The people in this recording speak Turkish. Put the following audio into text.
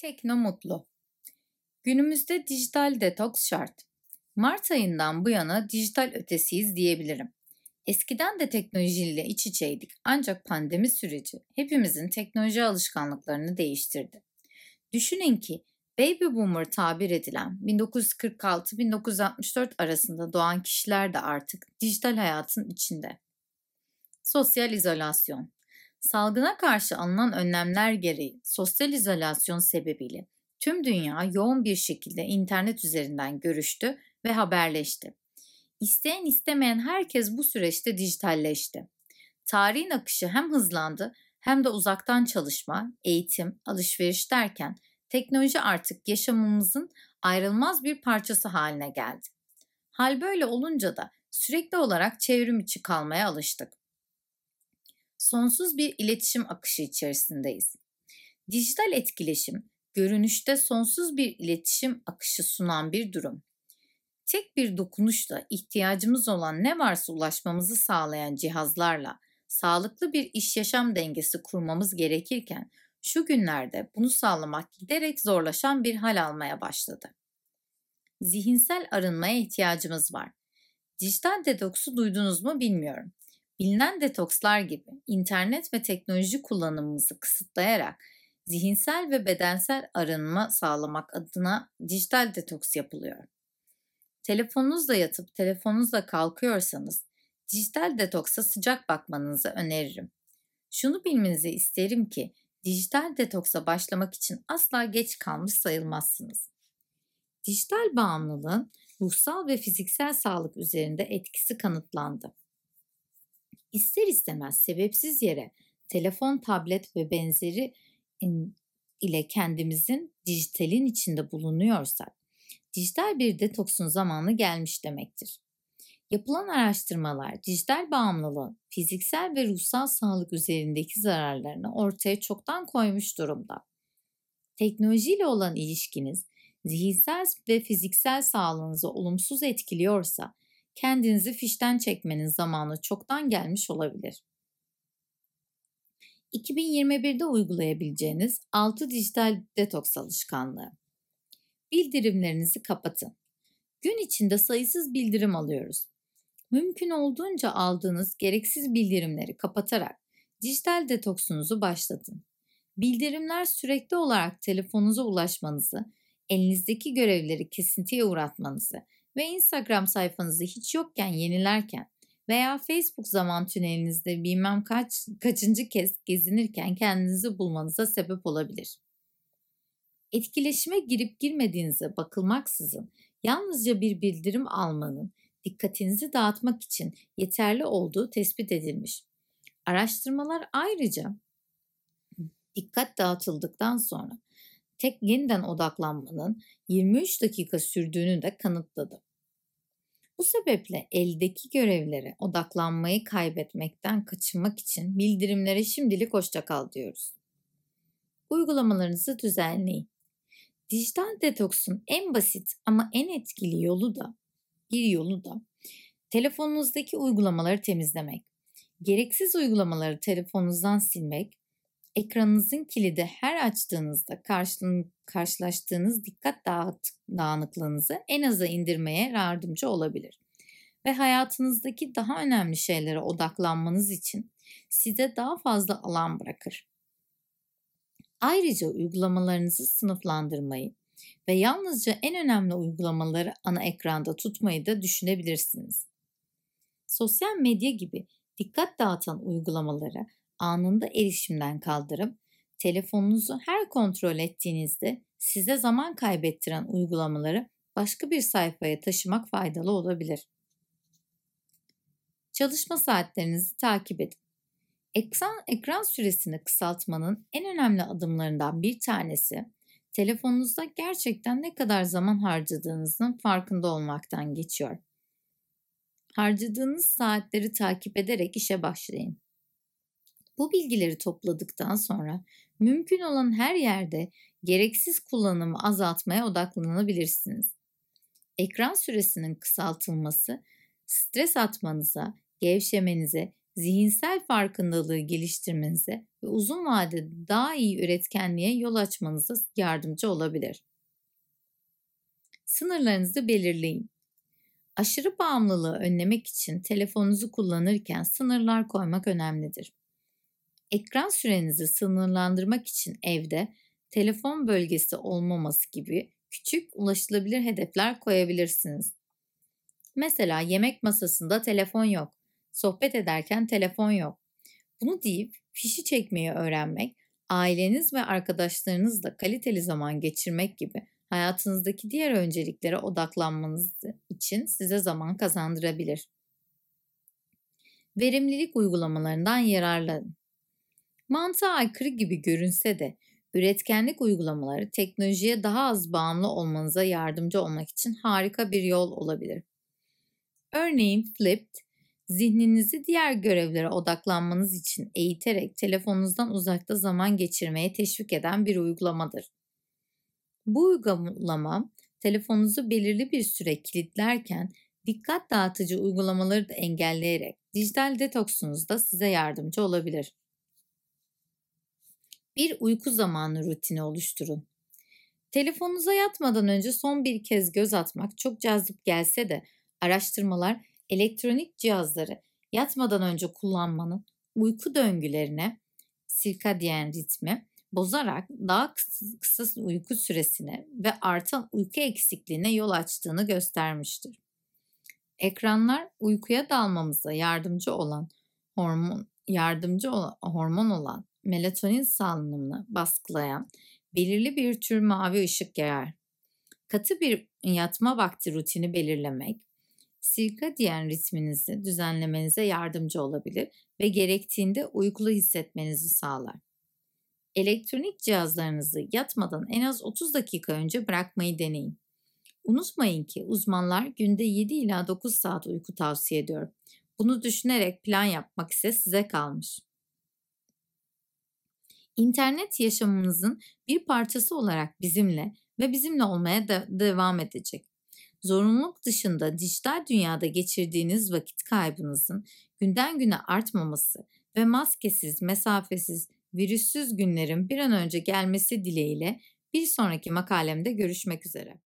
Tekno Mutlu Günümüzde dijital detoks şart. Mart ayından bu yana dijital ötesiyiz diyebilirim. Eskiden de teknolojiyle iç içeydik ancak pandemi süreci hepimizin teknoloji alışkanlıklarını değiştirdi. Düşünün ki Baby Boomer tabir edilen 1946-1964 arasında doğan kişiler de artık dijital hayatın içinde. Sosyal izolasyon Salgına karşı alınan önlemler gereği sosyal izolasyon sebebiyle tüm dünya yoğun bir şekilde internet üzerinden görüştü ve haberleşti. İsteyen istemeyen herkes bu süreçte dijitalleşti. Tarihin akışı hem hızlandı hem de uzaktan çalışma, eğitim, alışveriş derken teknoloji artık yaşamımızın ayrılmaz bir parçası haline geldi. Hal böyle olunca da sürekli olarak çevrim içi kalmaya alıştık sonsuz bir iletişim akışı içerisindeyiz. Dijital etkileşim, görünüşte sonsuz bir iletişim akışı sunan bir durum. Tek bir dokunuşla ihtiyacımız olan ne varsa ulaşmamızı sağlayan cihazlarla sağlıklı bir iş yaşam dengesi kurmamız gerekirken şu günlerde bunu sağlamak giderek zorlaşan bir hal almaya başladı. Zihinsel arınmaya ihtiyacımız var. Dijital detoksu duydunuz mu bilmiyorum. Bilinen detokslar gibi internet ve teknoloji kullanımımızı kısıtlayarak zihinsel ve bedensel arınma sağlamak adına dijital detoks yapılıyor. Telefonunuzla yatıp telefonunuzla kalkıyorsanız dijital detoksa sıcak bakmanızı öneririm. Şunu bilmenizi isterim ki dijital detoksa başlamak için asla geç kalmış sayılmazsınız. Dijital bağımlılığın ruhsal ve fiziksel sağlık üzerinde etkisi kanıtlandı. İster istemez sebepsiz yere telefon, tablet ve benzeri ile kendimizin dijitalin içinde bulunuyorsak, dijital bir detoksun zamanı gelmiş demektir. Yapılan araştırmalar dijital bağımlılığın fiziksel ve ruhsal sağlık üzerindeki zararlarını ortaya çoktan koymuş durumda. Teknolojiyle olan ilişkiniz zihinsel ve fiziksel sağlığınızı olumsuz etkiliyorsa kendinizi fişten çekmenin zamanı çoktan gelmiş olabilir. 2021'de uygulayabileceğiniz 6 dijital detoks alışkanlığı. Bildirimlerinizi kapatın. Gün içinde sayısız bildirim alıyoruz. Mümkün olduğunca aldığınız gereksiz bildirimleri kapatarak dijital detoksunuzu başlatın. Bildirimler sürekli olarak telefonunuza ulaşmanızı, elinizdeki görevleri kesintiye uğratmanızı ve Instagram sayfanızı hiç yokken yenilerken veya Facebook zaman tünelinizde bilmem kaç kaçıncı kez gezinirken kendinizi bulmanıza sebep olabilir. Etkileşime girip girmediğinize bakılmaksızın yalnızca bir bildirim almanın dikkatinizi dağıtmak için yeterli olduğu tespit edilmiş. Araştırmalar ayrıca dikkat dağıtıldıktan sonra tek yeniden odaklanmanın 23 dakika sürdüğünü de kanıtladı. Bu sebeple eldeki görevlere odaklanmayı kaybetmekten kaçınmak için bildirimlere şimdilik hoşça kal diyoruz. Uygulamalarınızı düzenleyin. Dijital detoksun en basit ama en etkili yolu da bir yolu da telefonunuzdaki uygulamaları temizlemek. Gereksiz uygulamaları telefonunuzdan silmek ekranınızın kilidi her açtığınızda karşılaştığınız dikkat dağınıklığınızı en aza indirmeye yardımcı olabilir. Ve hayatınızdaki daha önemli şeylere odaklanmanız için size daha fazla alan bırakır. Ayrıca uygulamalarınızı sınıflandırmayı ve yalnızca en önemli uygulamaları ana ekranda tutmayı da düşünebilirsiniz. Sosyal medya gibi dikkat dağıtan uygulamaları anında erişimden kaldırıp telefonunuzu her kontrol ettiğinizde size zaman kaybettiren uygulamaları başka bir sayfaya taşımak faydalı olabilir. Çalışma saatlerinizi takip edin. Ekran, ekran süresini kısaltmanın en önemli adımlarından bir tanesi telefonunuzda gerçekten ne kadar zaman harcadığınızın farkında olmaktan geçiyor. Harcadığınız saatleri takip ederek işe başlayın. Bu bilgileri topladıktan sonra mümkün olan her yerde gereksiz kullanımı azaltmaya odaklanabilirsiniz. Ekran süresinin kısaltılması stres atmanıza, gevşemenize zihinsel farkındalığı geliştirmenize ve uzun vadede daha iyi üretkenliğe yol açmanıza yardımcı olabilir. Sınırlarınızı belirleyin. Aşırı bağımlılığı önlemek için telefonunuzu kullanırken sınırlar koymak önemlidir. Ekran sürenizi sınırlandırmak için evde telefon bölgesi olmaması gibi küçük ulaşılabilir hedefler koyabilirsiniz. Mesela yemek masasında telefon yok, sohbet ederken telefon yok. Bunu deyip fişi çekmeyi öğrenmek, aileniz ve arkadaşlarınızla kaliteli zaman geçirmek gibi hayatınızdaki diğer önceliklere odaklanmanız için size zaman kazandırabilir. Verimlilik uygulamalarından yararlanın. Mantığa aykırı gibi görünse de üretkenlik uygulamaları teknolojiye daha az bağımlı olmanıza yardımcı olmak için harika bir yol olabilir. Örneğin Flipped, zihninizi diğer görevlere odaklanmanız için eğiterek telefonunuzdan uzakta zaman geçirmeye teşvik eden bir uygulamadır. Bu uygulama telefonunuzu belirli bir süre kilitlerken dikkat dağıtıcı uygulamaları da engelleyerek dijital detoksunuzda size yardımcı olabilir. Bir uyku zamanı rutini oluşturun. Telefonunuza yatmadan önce son bir kez göz atmak çok cazip gelse de araştırmalar elektronik cihazları yatmadan önce kullanmanın uyku döngülerine, sirkadiyen ritmi bozarak daha kısa, uyku süresine ve artan uyku eksikliğine yol açtığını göstermiştir. Ekranlar uykuya dalmamıza yardımcı olan hormon yardımcı olan, hormon olan melatonin salınımını baskılayan belirli bir tür mavi ışık yayar. Katı bir yatma vakti rutini belirlemek, sirkadiyen ritminizi düzenlemenize yardımcı olabilir ve gerektiğinde uykulu hissetmenizi sağlar. Elektronik cihazlarınızı yatmadan en az 30 dakika önce bırakmayı deneyin. Unutmayın ki uzmanlar günde 7 ila 9 saat uyku tavsiye ediyor. Bunu düşünerek plan yapmak ise size kalmış. İnternet yaşamımızın bir parçası olarak bizimle ve bizimle olmaya da devam edecek. Zorunluluk dışında dijital dünyada geçirdiğiniz vakit kaybınızın günden güne artmaması ve maskesiz, mesafesiz, virüssüz günlerin bir an önce gelmesi dileğiyle bir sonraki makalemde görüşmek üzere.